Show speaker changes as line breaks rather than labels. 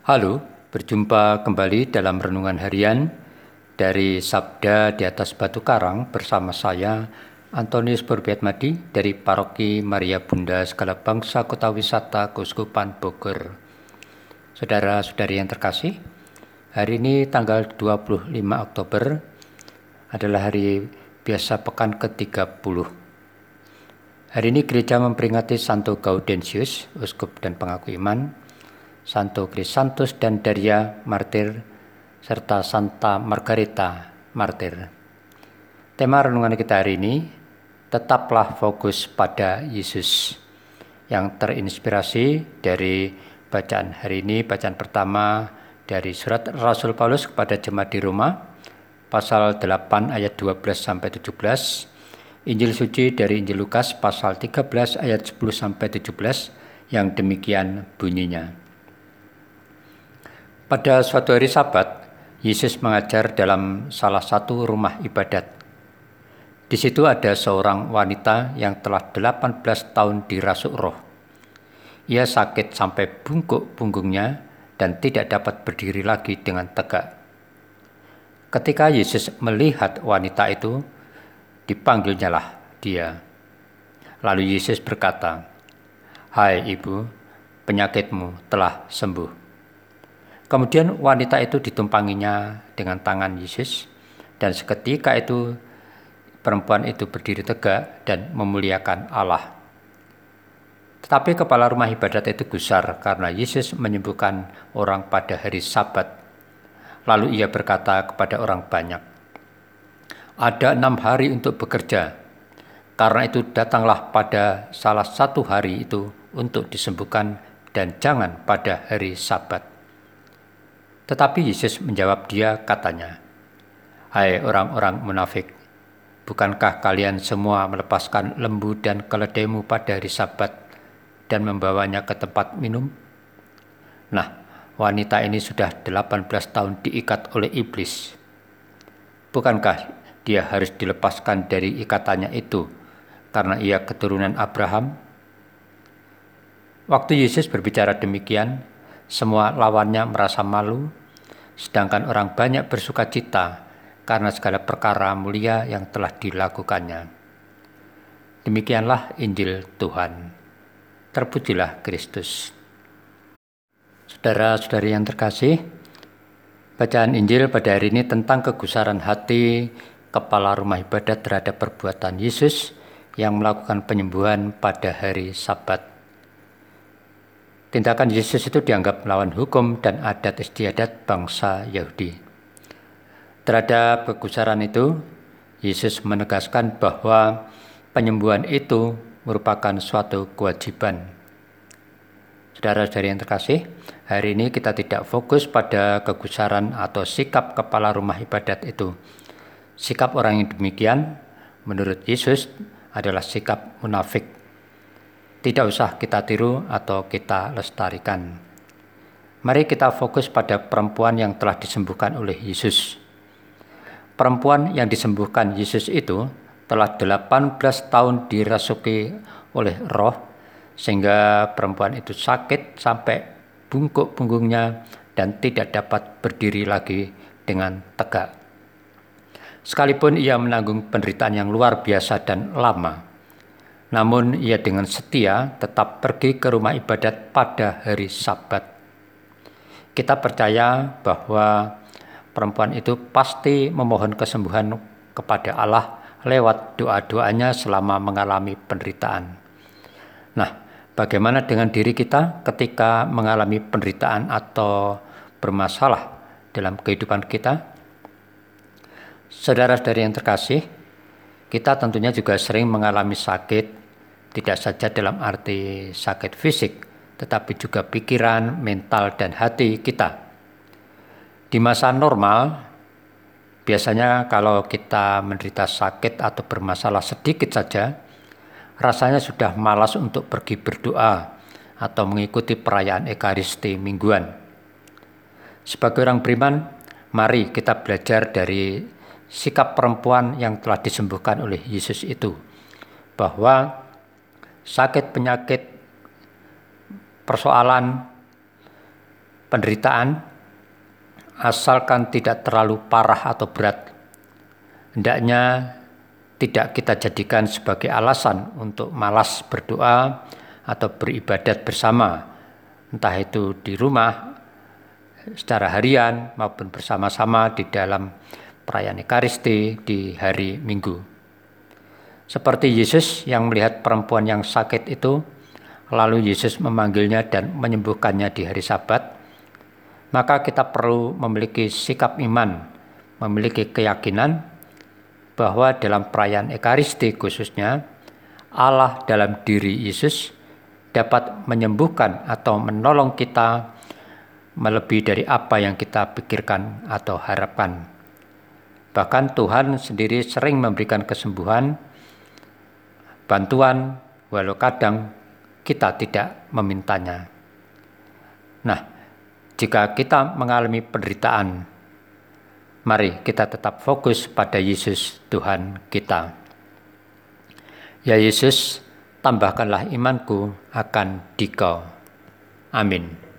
Halo, berjumpa kembali dalam renungan harian dari Sabda di atas Batu Karang bersama saya Antonius Madi dari Paroki Maria Bunda Segala Bangsa Kota Wisata Kuskupan Bogor. Saudara-saudari yang terkasih, hari ini tanggal 25 Oktober adalah hari biasa pekan ke-30. Hari ini gereja memperingati Santo Gaudensius, uskup dan pengaku iman, Santo Crisantus dan Daria Martir, serta Santa Margarita Martir. Tema renungan kita hari ini, tetaplah fokus pada Yesus, yang terinspirasi dari bacaan hari ini, bacaan pertama dari surat Rasul Paulus kepada jemaat di Roma, pasal 8 ayat 12 sampai 17, Injil suci dari Injil Lukas pasal 13 ayat 10 sampai 17 yang demikian bunyinya. Pada suatu hari Sabat, Yesus mengajar dalam salah satu rumah ibadat. Di situ ada seorang wanita yang telah 18 tahun dirasuk roh. Ia sakit sampai bungkuk punggungnya dan tidak dapat berdiri lagi dengan tegak. Ketika Yesus melihat wanita itu, dipanggilnyalah dia. Lalu Yesus berkata, "Hai ibu, penyakitmu telah sembuh." Kemudian wanita itu ditumpanginya dengan tangan Yesus dan seketika itu perempuan itu berdiri tegak dan memuliakan Allah. Tetapi kepala rumah ibadat itu gusar karena Yesus menyembuhkan orang pada hari Sabat. Lalu ia berkata kepada orang banyak, "Ada enam hari untuk bekerja, karena itu datanglah pada salah satu hari itu untuk disembuhkan, dan jangan pada hari Sabat." Tetapi Yesus menjawab dia katanya, Hai orang-orang munafik, bukankah kalian semua melepaskan lembu dan keledaimu pada hari sabat dan membawanya ke tempat minum? Nah, wanita ini sudah 18 tahun diikat oleh iblis. Bukankah dia harus dilepaskan dari ikatannya itu karena ia keturunan Abraham? Waktu Yesus berbicara demikian, semua lawannya merasa malu sedangkan orang banyak bersuka cita karena segala perkara mulia yang telah dilakukannya. Demikianlah Injil Tuhan. Terpujilah Kristus. Saudara-saudari yang terkasih, bacaan Injil pada hari ini tentang kegusaran hati kepala rumah ibadat terhadap perbuatan Yesus yang melakukan penyembuhan pada hari Sabat. Tindakan Yesus itu dianggap melawan hukum dan adat istiadat bangsa Yahudi. Terhadap kegusaran itu, Yesus menegaskan bahwa penyembuhan itu merupakan suatu kewajiban. Saudara-saudari yang terkasih, hari ini kita tidak fokus pada kegusaran atau sikap kepala rumah ibadat itu. Sikap orang yang demikian, menurut Yesus, adalah sikap munafik tidak usah kita tiru atau kita lestarikan. Mari kita fokus pada perempuan yang telah disembuhkan oleh Yesus. Perempuan yang disembuhkan Yesus itu telah 18 tahun dirasuki oleh roh sehingga perempuan itu sakit sampai bungkuk punggungnya dan tidak dapat berdiri lagi dengan tegak. Sekalipun ia menanggung penderitaan yang luar biasa dan lama, namun ia dengan setia tetap pergi ke rumah ibadat pada hari Sabat. Kita percaya bahwa perempuan itu pasti memohon kesembuhan kepada Allah lewat doa-doanya selama mengalami penderitaan. Nah, bagaimana dengan diri kita ketika mengalami penderitaan atau bermasalah dalam kehidupan kita? Saudara-saudari yang terkasih, kita tentunya juga sering mengalami sakit tidak saja dalam arti sakit fisik, tetapi juga pikiran, mental, dan hati kita. Di masa normal, biasanya kalau kita menderita sakit atau bermasalah sedikit saja, rasanya sudah malas untuk pergi berdoa atau mengikuti perayaan Ekaristi mingguan. Sebagai orang beriman, mari kita belajar dari sikap perempuan yang telah disembuhkan oleh Yesus itu, bahwa sakit penyakit persoalan penderitaan asalkan tidak terlalu parah atau berat. Hendaknya tidak kita jadikan sebagai alasan untuk malas berdoa atau beribadat bersama, entah itu di rumah secara harian maupun bersama-sama di dalam perayaan Ekaristi di hari Minggu. Seperti Yesus yang melihat perempuan yang sakit itu, lalu Yesus memanggilnya dan menyembuhkannya di hari Sabat, maka kita perlu memiliki sikap iman, memiliki keyakinan bahwa dalam perayaan Ekaristi khususnya Allah dalam diri Yesus dapat menyembuhkan atau menolong kita melebihi dari apa yang kita pikirkan atau harapkan. Bahkan Tuhan sendiri sering memberikan kesembuhan, bantuan, walau kadang kita tidak memintanya. Nah, jika kita mengalami penderitaan, mari kita tetap fokus pada Yesus Tuhan kita. Ya Yesus, tambahkanlah imanku akan dikau. Amin.